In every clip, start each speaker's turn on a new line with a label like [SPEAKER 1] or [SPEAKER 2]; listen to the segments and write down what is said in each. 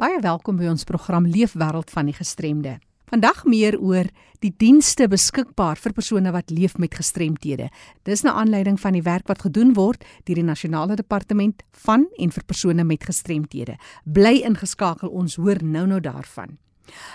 [SPEAKER 1] Baie welkom by ons program Leefwêreld van die Gestremde. Vandag meer oor die dienste beskikbaar vir persone wat leef met gestremthede. Dis 'n aanleiding van die werk wat gedoen word deur die Nasionale Departement van en vir persone met gestremthede. Bly ingeskakel, ons hoor nou-nou daarvan.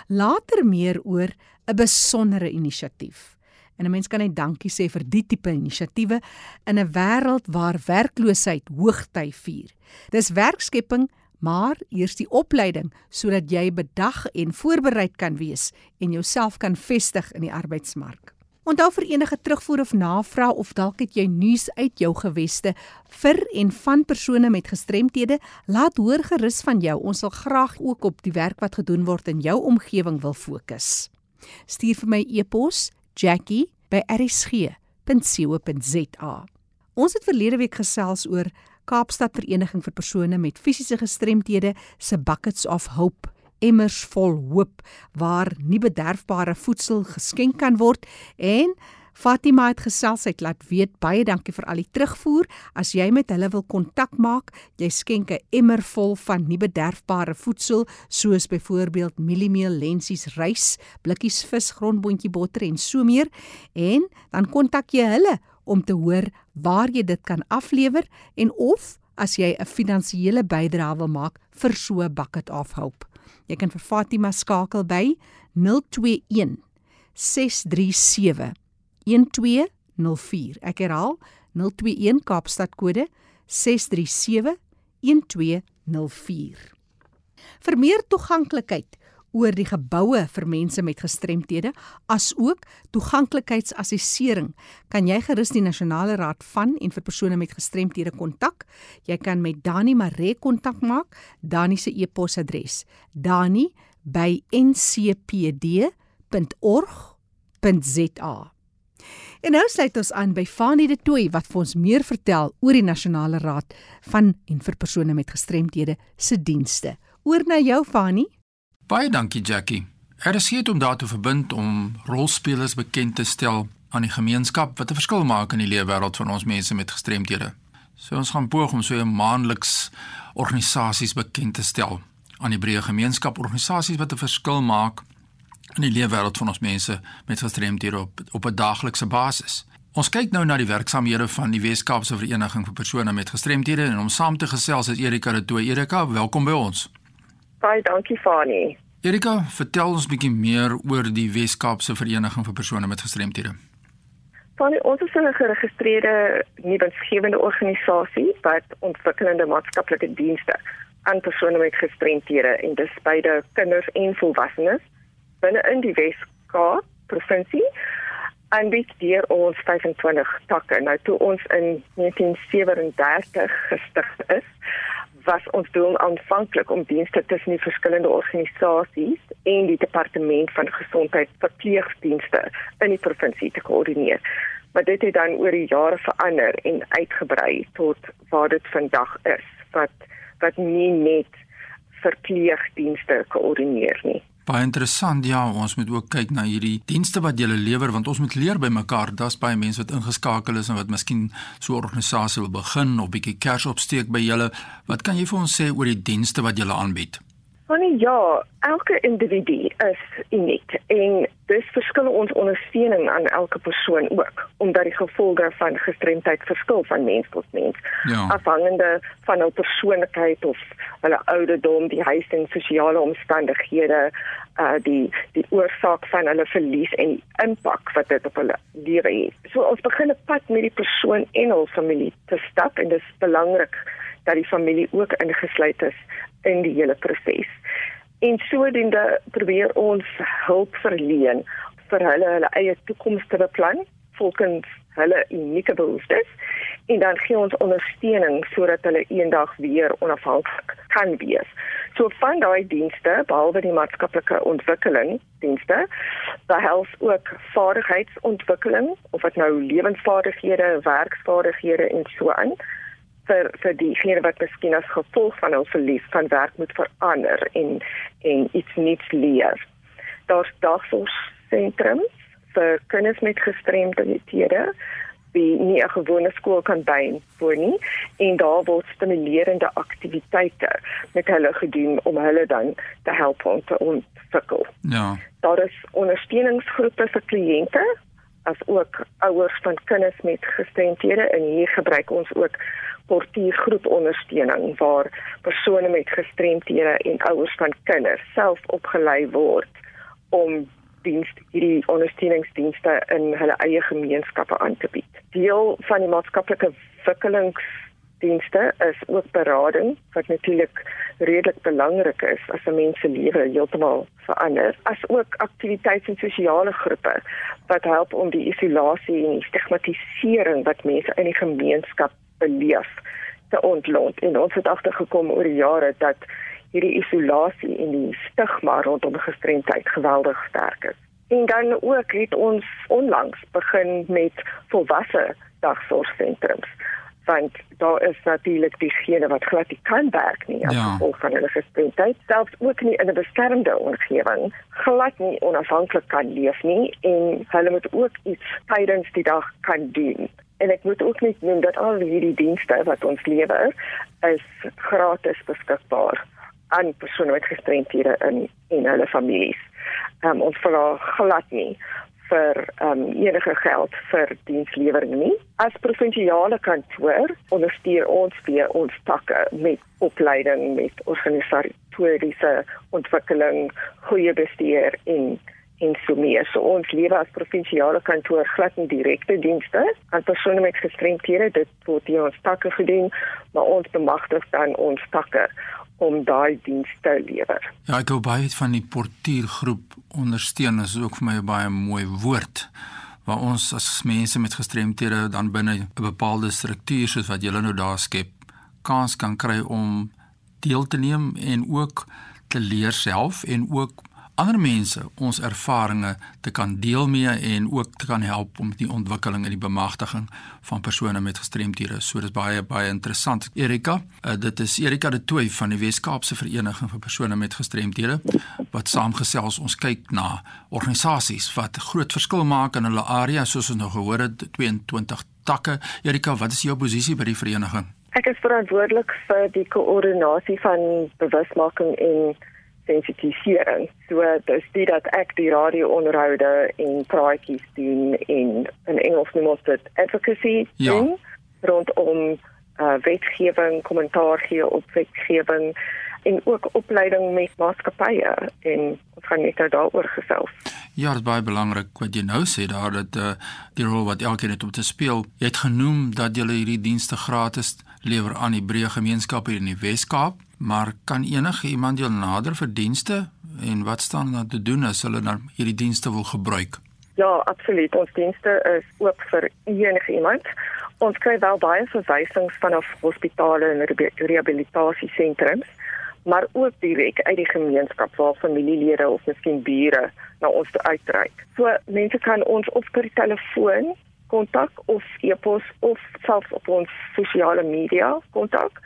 [SPEAKER 1] Later meer oor 'n besondere inisiatief. En 'n mens kan net dankie sê vir die tipe inisiatiewe in 'n wêreld waar werkloosheid hoogty vier. Dis werkskepping maar eers die opleiding sodat jy bedag en voorbereid kan wees en jouself kan vestig in die arbeidsmark. Onthou vir enige terugvoer of navraag of dalk het jy nuus uit jou geweste vir en van persone met gestremthede, laat hoor gerus van jou. Ons sal graag ook op die werk wat gedoen word in jou omgewing wil fokus. Stuur vir my e-pos jackie@rsg.co.za. Ons het verlede week gesels oor Kaapstad Vereniging vir persone met fisiese gestremthede se Buckets of Hope emmers vol hoop waar nie bederfbare voedsel geskenk kan word. En Fatima het gesels het laat weet baie dankie vir al die terugvoer. As jy met hulle wil kontak maak jy skenk 'n emmer vol van nie bederfbare voedsel soos byvoorbeeld mieliemeel lensies rys blikkies vis grondboontjie botter en so meer. En dan kontak jy hulle om te hoor waar jy dit kan aflewer en of as jy 'n finansiële bydrae wil maak vir so 'n bucket of hope. Jy kan vir Fatima skakel by 021 637 1204. Ek herhaal 021 Kaapstad kode 637 1204. Vir meer toeganklikheid oor die geboue vir mense met gestremthede as ook toeganklikheidsassessering kan jy gerus die nasionale raad van en vir persone met gestremthede kontak jy kan met Dani Mare kontak maak Dani se e-posadres dani@ncpd.org.za En nou sluit ons aan by Fanie de Tooi wat vir ons meer vertel oor die nasionale raad van en vir persone met gestremthede se dienste. Oor na jou Fanie.
[SPEAKER 2] Baie dankie Jackie. Er is hier om daartoe verbind om rolspelers bekend te stel aan die gemeenskap wat 'n verskil maak in die lewenswêreld van ons mense met gestremthede. So ons gaan poog om so 'n maandeliks organisasies bekend te stel aan die breë gemeenskap, organisasies wat 'n verskil maak in die lewenswêreld van ons mense met gestremthede op op 'n daaglikse basis. Ons kyk nou na die werksamehede van die Wes-Kaapse Vereniging vir persone met gestremthede en om saam te gesels is Erika de Tooy. Erika, welkom by ons.
[SPEAKER 3] Baie dankie Fani.
[SPEAKER 2] Erika, vertel ons bietjie meer oor die Wes-Kaapse Vereniging vir persone met gestremthede.
[SPEAKER 3] Fani, ons is 'n geregistreerde nuwensgewende organisasie wat ontwikkelende maatskaplike dienste aan persone met gestremthede en dis beide kinders en volwassenes binne in die Wes-Kaap provinsie en dit deur ons 25 takke. Nou toe ons in 1937 gestig is, was ons doel aanvanklik om dienste tussen die verskillende organisasies en die departement van gesondheid verpleegdienste in die provinsie te koördineer. Maar dit het dan oor die jare verander en uitgebrei tot waar dit vandag is wat wat nie net verpleegdienste koördineer nie.
[SPEAKER 2] Baie interessant ja, ons moet ook kyk na hierdie dienste wat julle lewer want ons moet leer by mekaar. Daar's baie mense wat ingeskakel is en wat miskien so 'n organisasie wil begin of bietjie kers opsteek by julle. Wat kan jy vir ons sê oor die dienste wat julle aanbied?
[SPEAKER 3] Wanneer ja, elke individu is uniek en dis verskil ons ondersteuning aan elke persoon ook omdat die gevolge van gestremdheid verskil van mens tot mens. Ja. Afhangende van hul persoonlikheid of hulle ouderdom, die huis en sosiale omstandighede, uh die die oorsaak van hulle verlies en die impak wat dit op hulle lewe het. So ons begin 'n pad met die persoon en hul familie te stap en dit is belangrik dat die familie ook ingesluit is in die hele proses. En sodoende probeer ons hulp verleen vir hulle hulle eie toekoms te beplan volgens hulle unieke behoeftes en dan gee ons ondersteuning sodat hulle eendag weer onafhanklik kan wees. So van daai dienste, behalwe die maatskaplike ontwikkeling dienste, behels ook vaardigheidsontwikkeling of wat nou lewensvaardighede, werksvaardighede en so aan vir vir diegene wat miskien as gevolg van hul verlies van werk moet verander en en iets nuuts leer. Daar's dagsorgsentrums vir kinders met gestremdhede wie nie 'n gewone skool kan bywoon nie en daar word stimulerende aktiwiteite met hulle gedoen om hulle dan te help om te ontwikkel.
[SPEAKER 2] Ja.
[SPEAKER 3] Daar is ondersteuningsgroepe vir kliënte as ook ouers van kinders met gestremthede en hier gebruik ons ook portiergroep ondersteuning waar persone met gestremthede en ouers van kinders self opgelei word om dienste hierdie ondersteuningsdienste in hulle eie gemeenskappe aan te bied. Deel van die maatskaplike ontwikkelingsdienste is ook berading wat natuurlik redelik belangrik is as 'n mens se lewe heeltemal verander, as ook aktiwiteite en sosiale groepe wat help om die isolasie en die stigmatisering wat mense in die gemeenskap beleef te ontlont. En ons het agtergekom oor die jare dat hierdie isolasie en die stigma rondom gestremdheid geweldig sterk is. En dan ook het ons onlangs begin met volwasse dagsorgsentrums want daar is natuurlik diegene wat glad nie kan werk nie as ja. gevolg van hulle gestremdheid selfs ook nie in 'n beskermde omgewing glad nie onafhanklik kan leef nie en hulle moet ook iets tydens die dag kan doen en ek moet ook net noem dat al hierdie dienste wat ons lewer is gratis beskikbaar aan persone met gestremthede in en hulle families. Ehm um, ons vra glad nie vir ehm um, enige geld vir dienslewering nie. As provinsiale kantoor ondersteun ons weer ons takke met opleiding, met organisatoriese ontwikkeling, goeie bestuur en en so meer. So ons lewe as provinsiale kantoor glad nie direkte dienste aan persone met gestremthede. Dit word hier ons takke gedoen, maar ons bemagtig dan ons takke om daai dienste te lewer.
[SPEAKER 2] Ja, ek hou baie van die portiergroep ondersteun. Dit is ook vir my 'n baie mooi woord waar ons as mense met gestremthede dan binne 'n bepaalde struktuur soos wat julle nou daar skep, kans kan kry om deel te neem en ook te leer self en ook ander mense ons ervarings te kan deel mee en ook te kan help om die ontwikkeling en die bemagtiging van persone met gestremthede. So dis baie baie interessant. Erika, uh, dit is Erika de Tooi van die Wes-Kaapse Vereniging vir persone met gestremthede wat saamgesels ons kyk na organisasies wat groot verskil maak in hulle area soos ons nou gehoor het 22 takke. Erika, wat is jou posisie by die vereniging?
[SPEAKER 3] Ek is verantwoordelik vir die koördinasie van bewusmaking en sensitisering. So dis dit dat ek die radio onderhoude en praatjies doen en in Engels noem ons dit advocacy ja. doen rondom uh, wetgewing, kommentaar gee op wetgewing en ook opleiding met maatskappye en ons gaan net nou daaroor gesels.
[SPEAKER 2] Ja, dit is baie belangrik wat jy nou sê daar dat uh, die rol wat elkeen het om te speel. Jy het genoem dat jy hierdie dienste gratis lewer aan die breë gemeenskappe in die Wes-Kaap. Maar kan enige iemand jou nader vir dienste en wat staan daar te doen as hulle nou hierdie dienste wil gebruik?
[SPEAKER 3] Ja, absoluut. Ons dienste is oop vir enige iemand. Ons kry wel baie verwysings vanaf hospitale en rehabilitasiesentrums, maar ook direk uit die gemeenskap waar familielede of miskien bure na ons uitreik. So mense kan ons of per telefoon kontak of e-pos of selfs op ons sosiale media kontak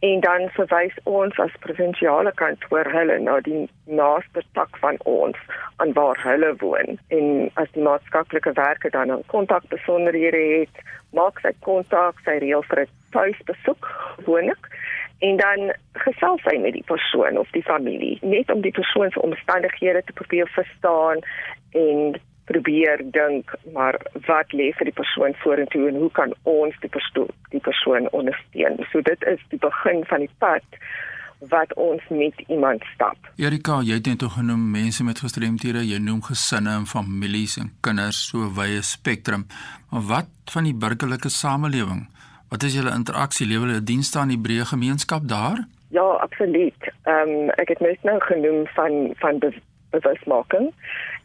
[SPEAKER 3] en dan verwys ons as provinsiale kantoor hulle na die naaste tak van ons aan waar hulle woon. En as die maatskaplike werker dan 'n kontak besonderhede het maak sy kontak sy reël vir 'n tuisbesoek gewoonlik en dan gesels hy met die persoon of die familie net om die persoon se omstandighede te probeer verstaan en probeer dink maar wat lê vir die persoon vorentoe en hoe kan ons die persoon die persoon ondersteun. So dit is die begin van die pad wat ons met iemand stap.
[SPEAKER 2] Erika, jy het net genoem mense met gestremthede, jy noem gesinne en families en kinders, so wye spektrum. Maar wat van die burgerlike samelewing? Wat is julle interaksie? Lewe hulle dienste aan die breë gemeenskap daar?
[SPEAKER 3] Ja, absoluut. Ehm um, ek het net nou genoem van van bewusmaking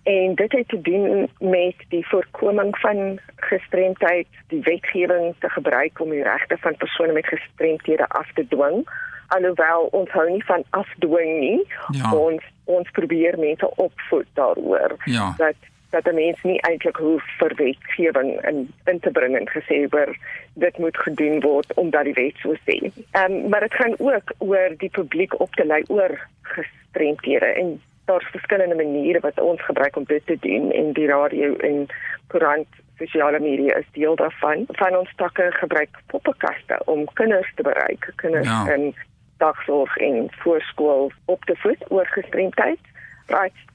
[SPEAKER 3] en dit het te doen met die voorkoming van gestremdheid, die wetgewing te gebruik om die regte van persone met gestremthede af te dwing. Alhoewel ons hou nie van afdwing nie, ja. ons ons probeer mense opvoed daaroor
[SPEAKER 2] ja.
[SPEAKER 3] dat dat die mens nie eintlik hoef vir wetgewing in in te bring en gesê oor dit moet gedoen word omdat die wet so sê. Ehm um, maar dit gaan ook oor die publiek op te lei oor gestremdhede en daar's verskillende maniere wat ons gebruik om dit te doen en die radio en koerant sosiale media is deel daarvan. Van ons takke gebruik poppenkaste om kinders te bereik, kinders ja. in dagsorg en voorskool op te voed oor gestremdheid,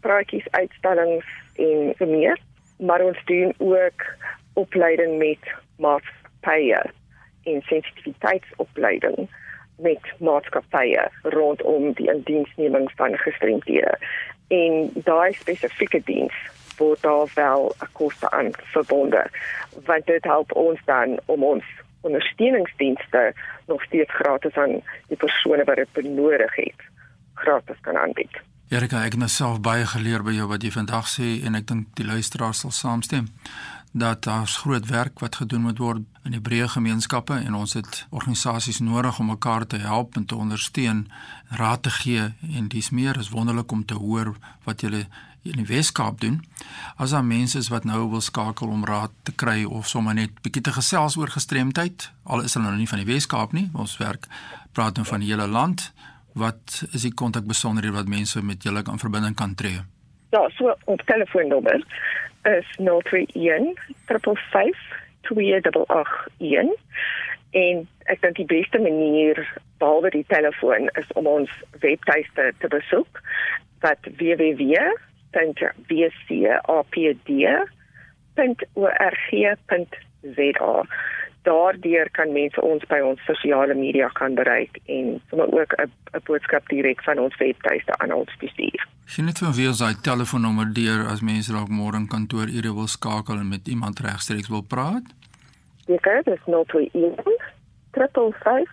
[SPEAKER 3] praatjies, uitstallings en so meer. Maar ons doen ook opleiding met maatskappye en sensitiwiteitsopleiding met maatskappye rondom die indiensneming van gestremdhede. En daai spesifieke diens word daar wel 'n koste aan verbonde want dit help ons dan om ons ondersteuningsdienste nog steeds gratis aan die persone wat dit benodig het gratis kan aanbied.
[SPEAKER 2] Erika, ek het myself baie geleer by jou wat jy vandag sê en ek dink die luisteraars sal saamstem dat daar's groot werk wat gedoen moet word in die breë gemeenskappe en ons het organisasies nodig om mekaar te help en te ondersteun, raad te gee en dis meer is wonderlik om te hoor wat julle in die Weskaap doen. As daar mense is wat nou wil skakel om raad te kry of sommer net bietjie te gesels oor gestremdheid, al is hulle nou nie van die Weskaap nie, ons werk praat nou van die hele land. Wat is die kontakbesonderhede wat mense met julle kan verbinding kan tree?
[SPEAKER 3] Ja, so op telefoonnommer is 031 555 2881 en ek dink die beste manier behalwe die telefoon is om ons webtuiste te besoek wat www.bcrpd.org.za daardeur kan mense ons by ons sosiale media kan bereik en sommer ook 'n 'n boodskap direk van ons webtuiste aan ons stuur.
[SPEAKER 2] Sien net vir wie ons daai telefoonnommer deur as mense dalk môre in kantoor ure wil skakel en met iemand regstreeks wil praat.
[SPEAKER 3] Jy kan dit nou toe e-mail 355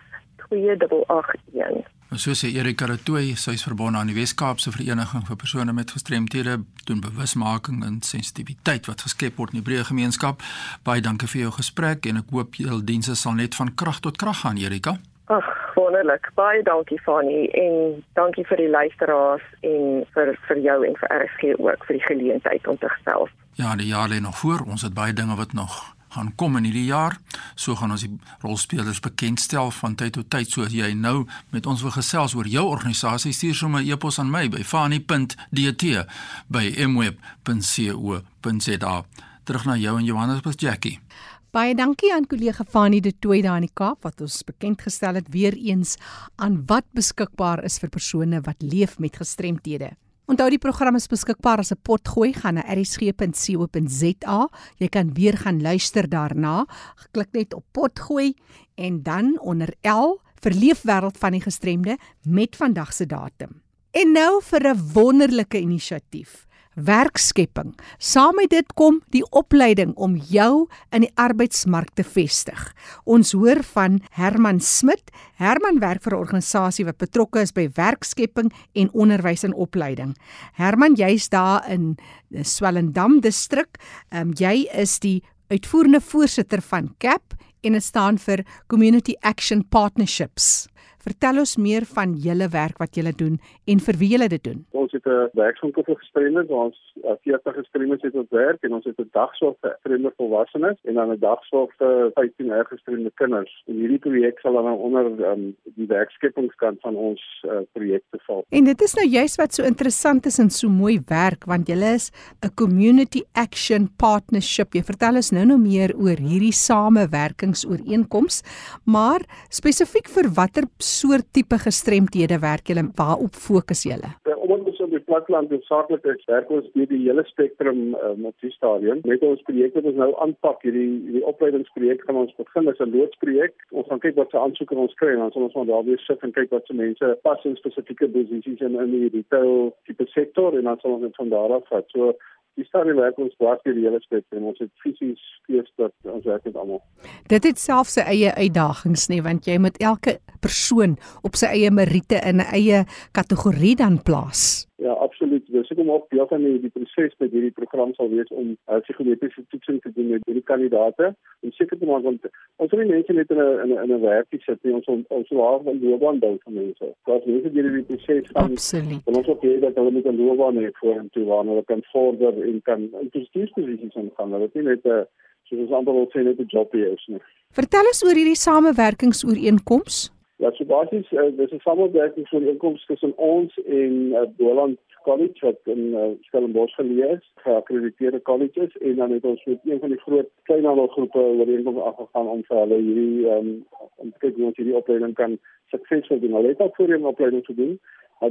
[SPEAKER 3] 2881.
[SPEAKER 2] So sê Erika Retoy, sy is verbonde aan die Wes-Kaapse Vereniging vir persone met gestremthede, doen bewusmaking en sensitiwiteit wat geskep word in die breë gemeenskap. Baie dankie vir jou gesprek en ek hoop julle dienste sal net van krag tot krag gaan, Erika.
[SPEAKER 3] Ag, wonderlik. Baie dankie Fani en dankie vir die luisteraars en vir vir jou en vir RSG ook vir die geleentheid om te gesels.
[SPEAKER 2] Ja, die jaar lê nog voor. Ons het baie dinge wat nog gaan kom in hierdie jaar. So gaan ons die rolspelers bekendstel van tyd tot tyd soos jy nou met ons wil gesels oor jou organisasie. Stuur sommer 'n e-pos aan my by fani.dt by mweb.co.za. Terug na jou en Johannes Jackie.
[SPEAKER 1] Baie dankie aan kollega Fani de Tooi daar in die Kaap wat ons bekend gestel het weer eens aan wat beskikbaar is vir persone wat leef met gestremthede. Onthou die program is beskikbaar as 'n potgooi gaan na erisg.co.za. Jy kan weer gaan luister daarna. Klik net op potgooi en dan onder L vir leefwêreld van die gestremde met vandag se datum. En nou vir 'n wonderlike inisiatief werkskepping. Saam met dit kom die opleiding om jou in die arbeidsmark te vestig. Ons hoor van Herman Smit. Herman werk vir 'n organisasie wat betrokke is by werkskepping en onderwys en opleiding. Herman, jy's daar in Swellendam distrik. Um, jy is die uitvoerende voorsitter van CAP en dit staan vir Community Action Partnerships. Vertel ons meer van julle werk wat julle doen en vir wie julle dit doen.
[SPEAKER 4] Het 'n werkswinkel vir gestremdes, ons 40 gestremdes het ons werk en ons het 'n dagsorg vir gestremde volwassenes en dan 'n dagsorg vir 15 jaar gestremde kinders. En hierdie projek sal dan onder um, die werkskepingskant van ons uh, projekte val.
[SPEAKER 1] En dit is nou juist wat so interessant is en so mooi werk want julle is 'n community action partnership. Jy vertel ons nou nou meer oor hierdie samewerkingsooreenkoms, maar spesifiek vir watter soort tipe gestremthede werk julle waarop fokus julle?
[SPEAKER 4] Platteland hoofsaaklik is, werk ons deur die hele spektrum um, op die stadium. Met ons projekte wat ons nou aanpak, hierdie hierdie opleidingsprojek gaan ons begin as 'n loodsprojek. Ons gaan kyk wat se aansoeke ons kry en dan sal ons maar daar weer sit en kyk wat se mense pas in spesifieke posisies in in die retail tipe sektor en dan sal ons dit van daar af vat. So Die stad werk ons dwars deur die hele spektrum. Ons het fisies fees dat ons werk met almal.
[SPEAKER 1] Dit het self sy eie uitdagings nê, want jy moet elke persoon op sy eie meriete in 'n eie kategorie dan plaas.
[SPEAKER 4] Ja, absoluut. Dis ek kom op deel van die, die proses met hierdie program sal wees om uh, psigometriese toetsing te doen met hierdie kandidaate. En seker te maak want ons wil nie mense net in 'n in 'n werkie sit nie. Ons ons wil haar van loopbaan bou vir mense. Daar's mense deur die proses
[SPEAKER 1] gaan. Absoluut.
[SPEAKER 4] Ons wil hê dat hulle met 'n loopbaan hê voor en toe waar hulle kan vorder en kan in positiewe gaan. Hulle het nie net 'n soos ons amper wil sê net 'n job hier is nie.
[SPEAKER 1] Vertel ons oor hierdie samewerkingsooreenkoms.
[SPEAKER 4] Ja, so basies uh, dis 'n samewerking van inkomste tussen ons en uh, Boland College wat in uh, Stellenbosch geleë is, geakkrediteerde colleges en dan het ons met een van die groot kleinhandelgroepe ooreenkoms afgegaan om vir hulle hierdie um, om te kyk hoe ons hierdie opleiding kan suksesvol doen. Hulle het al voorheen opleiding gedoen,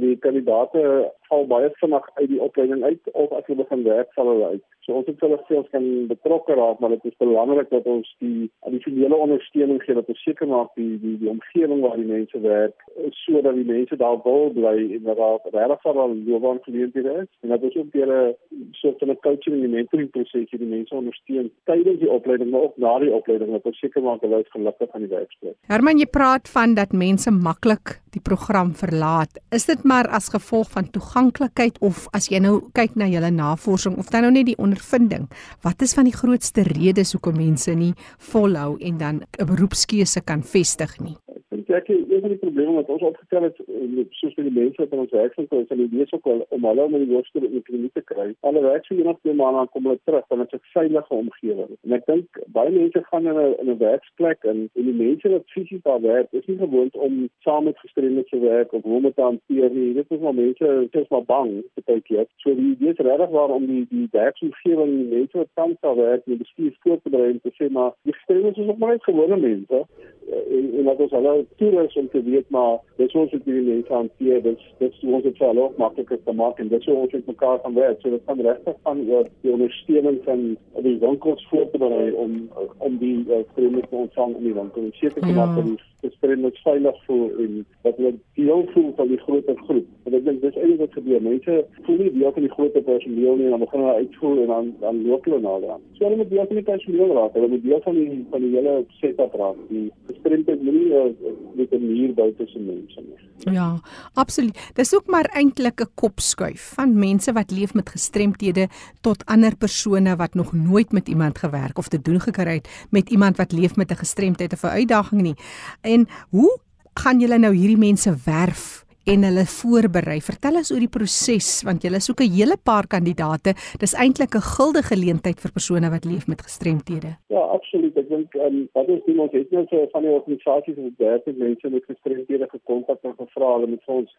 [SPEAKER 4] die kandidaate val baie vinnig uit die opleiding uit of as hulle begin werk val hulle uit. So ons het hulle veel kan betrokke raak, maar dit is belangrik dat ons die addisionele ondersteuning gee dat ons seker maak die die die omgewing waar die mense werk sodat die mense daar wil bly en dat daar regtig vir hulle loopbaan geleenthede is en dat ons ook 'n soort van 'n coaching en mentoring proses die mense ondersteun tydens die opleiding maar ook na die opleiding dat ons seker maak hulle is gelukkig aan die werksplek.
[SPEAKER 1] Herman, jy praat van dat mense maklik die program verlaat. Is dit maar as gevolg van toeganklikheid of as jy nou kyk na julle navorsing of dan nou net die ondervinding. Wat is van die grootste redes hoekom mense nie volhou en dan 'n beroepskeuse kan vestig nie?
[SPEAKER 4] Ek dink een van die probleme wat ons opgetel het eh, soos met die mense wat ons werkswinkel is, hulle weet ook wel om hulle om die worste in die kliniek te kry. Hulle werk so eendag twee maande aan kom hulle terug en dit is 'n veilige omgewing. En ek dink baie mense gaan in 'n in 'n werksplek en en die mense wat fisies daar werk, is nie gewoond om saam met gestremdes te werk of hoe om te hanteer nie. Dit is maar mense, dit is maar bang baie keer. So die idee is regtig waar om die die werksomgewing en die mense wat tans daar werk, die bestuur voor te berei en te sê maar die gestremdes is ook maar net gewone mense en en dat ons hulle toerus om te weet maar dis ons het hierdie mense hanteer. Dis dis ons het vir hulle makliker te maak en dis hoe ons met mekaar kan werk. So dit kan regtig van oor die ondersteuning van die winkels voor te berei om om die uh, vriende te ontvang in die winkel en seker te maak dat die vriende veilig voel en dat hulle deel voel van die groter groep. En ek dink dis eintlik wat gebeur. Mense voel nie deel van die groter personeel nie en dan begin hulle uitvoer en dan dan loop hulle nader aan. So hulle moet deel van die personeel raak. Hulle moet deel van die van die hele setup raak. Die gestremdheid moenie uh, met 'n muur bou tussen mense nie.
[SPEAKER 1] Ja, absoluut. Dis ook maar eintlik 'n kopskuif van mense wat leef met gestremthede tot ander persone wat nog nooit met iemand gewerk of te doen gekry het met iemand wat leef met 'n gestremdheid of 'n uitdaging nie. En hoe gaan julle nou hierdie mense werf? En hulle voorberei. Vertel ons oor die proses want jy soek 'n hele paar kandidate. Dis eintlik 'n gulde geleentheid vir persone wat leef met gestremthede.
[SPEAKER 4] Ja, absoluut. Ek dink um, wat ons doen ons het net nou van die organisasies wat met mense met gestremthede gekontak en gevra hulle moet ons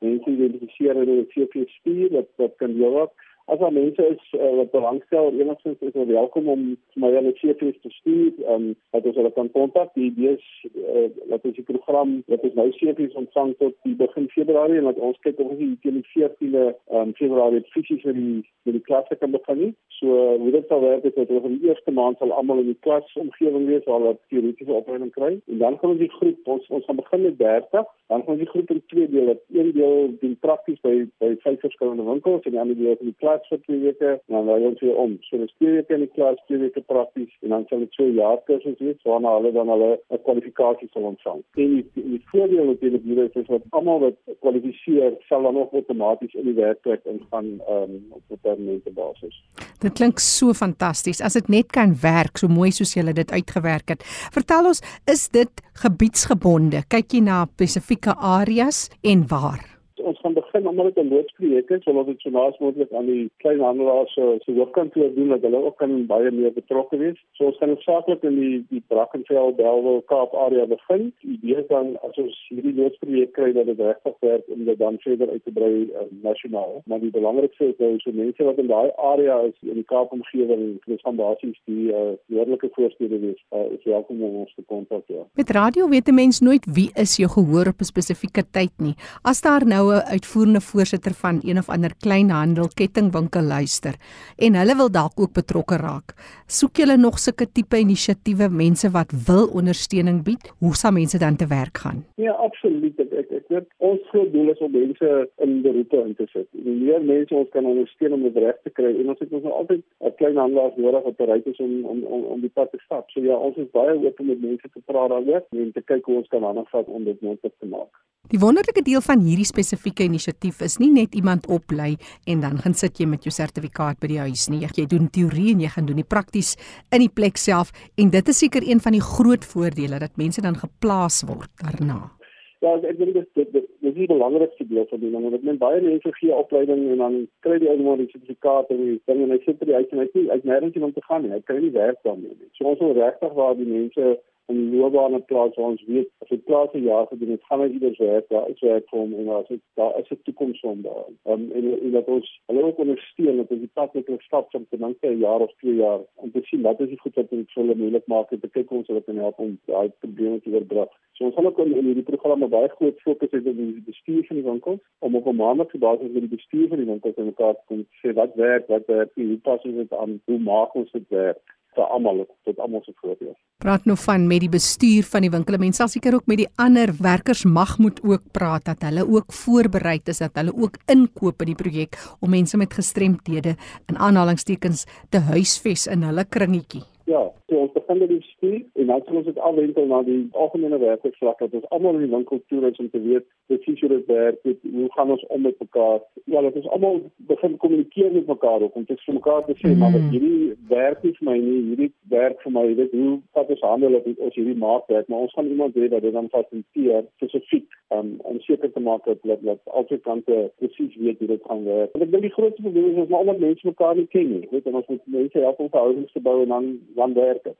[SPEAKER 4] mense identifiseer en hulle CV stuur wat wat kan help. As daar mense is uh, wat belangstel, enigstens is hulle welkom om my hulle CV's te stuur. Ehm um, dat ons hulle kan kontak. Die idee is uh, dat ons die program wat ons nou CV's ontvang tot die begin Februarie en dat ons kyk of ons die teen die 14de um, Februarie fisies vir die vir die klasse kan begin. So hoe dit sal werk is dat ons in die eerste maand sal almal in die klas omgewing wees waar hulle teoretiese opleiding kry en dan gaan ons die groep ons ons gaan begin met 30, dan gaan ons die groep in twee dele. Een deel doen prakties by by vyf verskillende winkels en die ander deel in die klas klas vir twee weke en dan lei ons weer om. So dis twee weke in die klas, twee weke prakties en dan sal dit so 'n jaar kursus wees waarna hulle dan hulle 'n kwalifikasie sal ontvang. En die, die voordeel wat hulle hier is is dat almal wat kwalifiseer sal dan ook outomaties in die werkplek ingaan um, op 'n permanente basis.
[SPEAKER 1] Dit klink so fantasties. As dit net kan werk so mooi soos julle dit uitgewerk het. Vertel ons, is dit gebiedsgebonde? Kyk jy na spesifieke areas en waar?
[SPEAKER 4] ons gaan begin omdat dit 'n loodsprojek is, ons dit so naas moontlik aan die kleinhandelaars se se hoofkantoor doen dat hulle ook kan baie meer betrokke wees. So ons gaan saaklik in die die Brackenfell, Bellville, Kaap area begin. Die idee is dan as ons hierdie loodsprojek kry dat dit regtig werk om dit dan verder uit te brei uh, nasionaal. Maar die belangrikste is dat so mense wat in daai area is in die Kaap omgewing, dis van basies die uh, noordelike voorstede wees, uh, is welkom om ons te kontak ja.
[SPEAKER 1] Met radio weet 'n mens nooit wie is jou gehoor op 'n spesifieke tyd nie. As daar nou 'n uitvoerende voorsitter van een of ander kleinhandel kettingwinkel luister en hulle wil dalk ook betrokke raak. Soek julle nog sulke tipe inisiatiewe mense wat wil ondersteuning bied? Hoe sal mense dan te werk gaan?
[SPEAKER 4] Ja, absoluut. Ek ek, ek weet ons groot doel is om mense in beroepe in te sit. Hoe meer mense ons kan ondersteun om dit reg te kry en ons het ons nou altyd 'n klein handelaar nodig wat bereid is om om om, om die pad te stap. So ja, ons is baie oop om met mense te praat daaroor en te kyk hoe ons kan aanvat om dit moontlik te maak.
[SPEAKER 1] Die wonderlike deel van hierdie spesifieke inisiatief is nie net iemand oplei en dan gaan sit jy met jou sertifikaat by die huis nie. Jy doen teorie en jy gaan doen die prakties in die plek self en dit is seker een van die groot voordele dat mense dan geplaas word daarna.
[SPEAKER 4] Ja, ek dink dit dit dis die belangrikste deel van die ding want men baie mense gee opleiding en dan kry die ou maar die sertifikaat en die ding en hy sit by die huis en hy sê hy's nêrens om te gaan nie. Hy kan nie werk daarmee nie. So ons wil regtig waar die mense om loopbane plaas waar ons weet as dit plaas 'n jaar gedoen het, gaan hy iewers werk, daar is werk vir hom en as dit daar is 'n toekoms vir hom daar. Um, en en dat ons hulle ook ondersteun dat die pad net stap om ten minste 'n jaar of 2 jaar om te sien wat is die goed wat ons vir hulle moontlik maak en te kyk ons wat kan help om daai probleme te oorbrug. So ons gaan ook in hierdie programme baie groot fokus hê op die bestuur van die winkels om op 'n maandelikse basis met die bestuur van die winkels in mekaar te kom sê wat werk, wat werk, hoe pas ons dit aan, hoe maak ons dit werk? Vir almal tot almal se voordeel.
[SPEAKER 1] Praat nou van met die bestuur van die winkel. Mense sal seker ook met die ander werkers mag moet ook praat dat hulle ook voorberei is dat hulle ook inkoop in die projek om mense met gestremthede in aanhalingstekens te huisves in hulle kringetjie.
[SPEAKER 4] Ja, so ons begin met die bestuur en dan sal ons dit afwentel na die algemene werkersvlak dat ons almal in die winkel toe is om te weet presies hoe dit werk, weet, hoe gaan ons om met mekaar. Ja, dat ons almal begin kommunikeer met mekaar ook om te vir mekaar te sê mm. maar hierdie werk nie vir my nie, hierdie werk vir my, weet hoe wat ons handel op ons hierdie maak werk, maar ons gaan iemand hê dat dit dan fasiliteer spesifiek um, om seker te maak dat dat, dat albei kante presies weet hoe dit gaan werk. En ek dink die grootste probleem is dat almal mense mekaar nie ken nie. Weet, en ons moet mense help om verhoudings te bou en dan dan werk dit.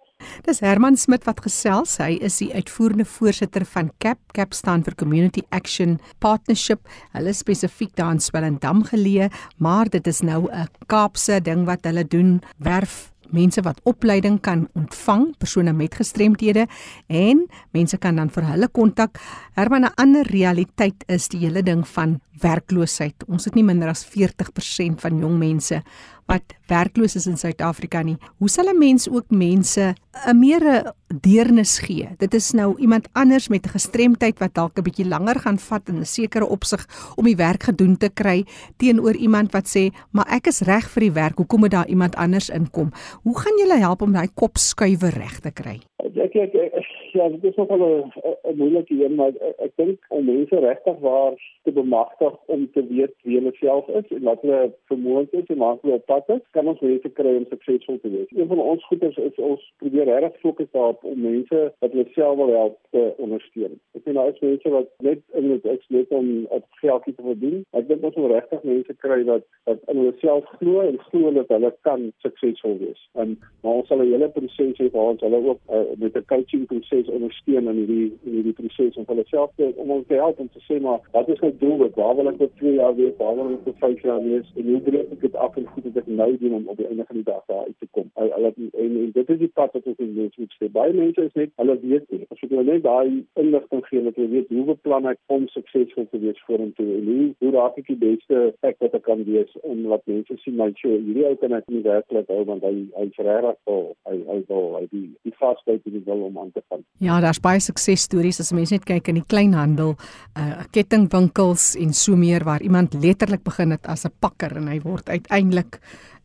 [SPEAKER 1] Dis Herman Smit wat gesels. Hy is die uitvoerende voorsitter van CAP, CAP staan vir Community Action Partnership. Hulle spesifiek daar in Swellendam geleë, maar dit is nou 'n Kaapse ding wat hulle doen, werf mense wat opleiding kan ontvang, persone met gestremthede en mense kan dan vir hulle kontak. Herman 'n ander realiteit is die hele ding van werkloosheid. Ons het nie minder as 40% van jong mense wat werkloos is in Suid-Afrika nie. Hoe sal 'n mens ook mense 'n meer deernis gee? Dit is nou iemand anders met 'n gestremdheid wat dalk 'n bietjie langer gaan vat in 'n sekere opsig om die werk gedoen te kry teenoor iemand wat sê, "Maar ek is reg vir die werk. Hoekom moet daar iemand anders inkom?" Hoe gaan julle help om daai kop skuiwer reg te kry?
[SPEAKER 4] Ek ek, ek ja, dit is nogal 'n moeilike een, maar ek, ek dink om mense regtig waar te bemagtig om te weet wie hulle self is en wat hulle vermoëns is en waar hulle op pad is, kan ons mense kry om suksesvol te wees. Een van ons goeders is ons probeer regtig fokus daarop om mense wat hulle self wil help te ondersteun. Ek sien daar is mense wat net in dit ek net om op geldjie te verdien. Ek dink ons moet regtig mense kry wat wat in hulle self glo en glo dat hulle kan suksesvol wees. En maar ons sal 'n hele proses hê waar ons hulle ook uh, met 'n coaching proses ondersteun in hierdie in hierdie proses om hulle self te om ons te help om te sê maar wat is my doel? Waar wil ek oor 2 jaar wees? Waar wil ek oor 5 jaar wees? En hoe breek ek dit af en goed wat ek nou doen om op die einde van die dag daar uit te kom? Hulle en, en dit is die pad wat ons in mense moet sê. Baie mense is net hulle weet nie. As jy hulle net daai inligting gee dat jy weet hoe beplan ek om suksesvol te wees vorentoe en hoe hoe raak ek die beste ek wat ek kan wees om laat mense sien my show hierdie ou kan ek nie werklik hou want hy hy's regtig vol. Hy hy wil hy die die vasbyt en die wil om aan te gaan.
[SPEAKER 1] Ja, daar's baie suksesstories as mense net kyk in die kleinhandel, uh kettingwinkels en so meer waar iemand letterlik begin het as 'n pakker en hy word uiteindelik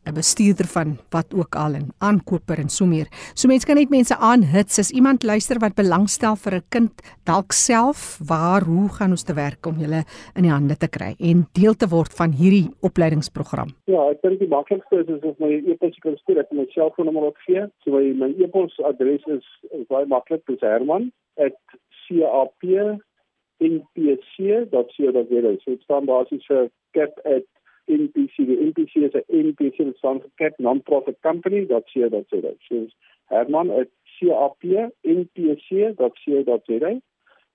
[SPEAKER 1] 'n bestuurder van wat ook al en aankoper en so meer. So mense kan net mense aanhits as iemand luister wat belangstel vir 'n kind dalk self waar hoe gaan ons te werk om julle in die hande te kry en deel te word van hierdie opleidingsprogram.
[SPEAKER 4] Ja, ek dink die maklikste is as my e-pos kan stuur ek my selfoonnommer op gee. So my, my e-pos adres is baie maklik, dis herman@cap.npc.co.za. So dit staan basies vir cap@ NPC. Die NPC is 'n NPC wat staan vir Cap Non-Profit Company. Dat sê dat sê dit. So Herman at capnpc.co.za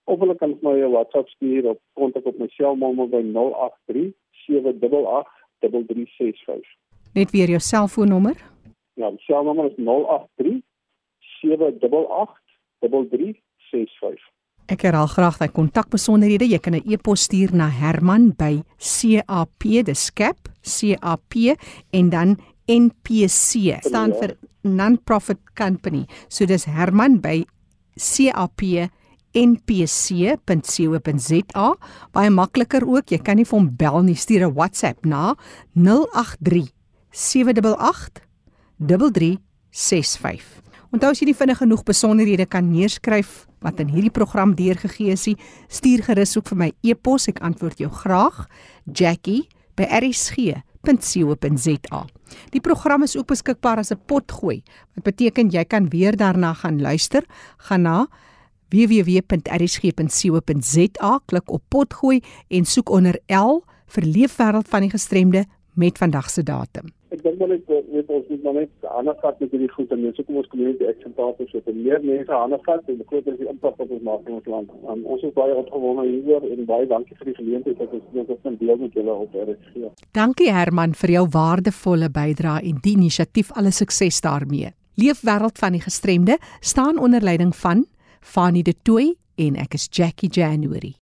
[SPEAKER 4] of hulle kan my 'n WhatsApp stuur op kontak op my selnommer by 083 788 3365.
[SPEAKER 1] Net weer jou selfoonnommer?
[SPEAKER 4] Ja, die selnommer is 083 788 3365.
[SPEAKER 1] Ek herhaal graag daai kontakbesonderhede. Jy kan 'n e-pos stuur na Herman by CAP, dis cap, CAP en dan NPC staan vir non-profit company. So dis Herman by CAP npc.co.za baie makliker ook jy kan nie vir hom bel nie stuur 'n WhatsApp na 083 788 3365 Onthou as jy nie vinnig genoeg besonderhede kan neerskryf wat in hierdie program deurgegee is, stuur gerus ook vir my e-pos, ek antwoord jou graag. Jackie@rsg.co.za. Die program is ook beskikbaar as 'n potgooi, wat beteken jy kan weer daarna gaan luister. Gaan na www.rsg.co.za, klik op potgooi en soek onder L vir leefwêreld van die gestremde met vandag se datum.
[SPEAKER 4] Ek dink maar net weet ons moet net ander vat met hierdie goed en mense kom ons community action partners so dat meer mense ander vat en groter is die impak wat ons maak in ons land. Um, ons is baie opgewonde hieroor en baie dankie vir die geleentheid dat ons dit op 'n deel met julle op RSG.
[SPEAKER 1] Dankie Herman vir jou waardevolle bydrae en die inisiatief alle sukses daarmee. Leefwêreld van die gestremde staan onder leiding van Fanie De Tooy en ek is Jackie January.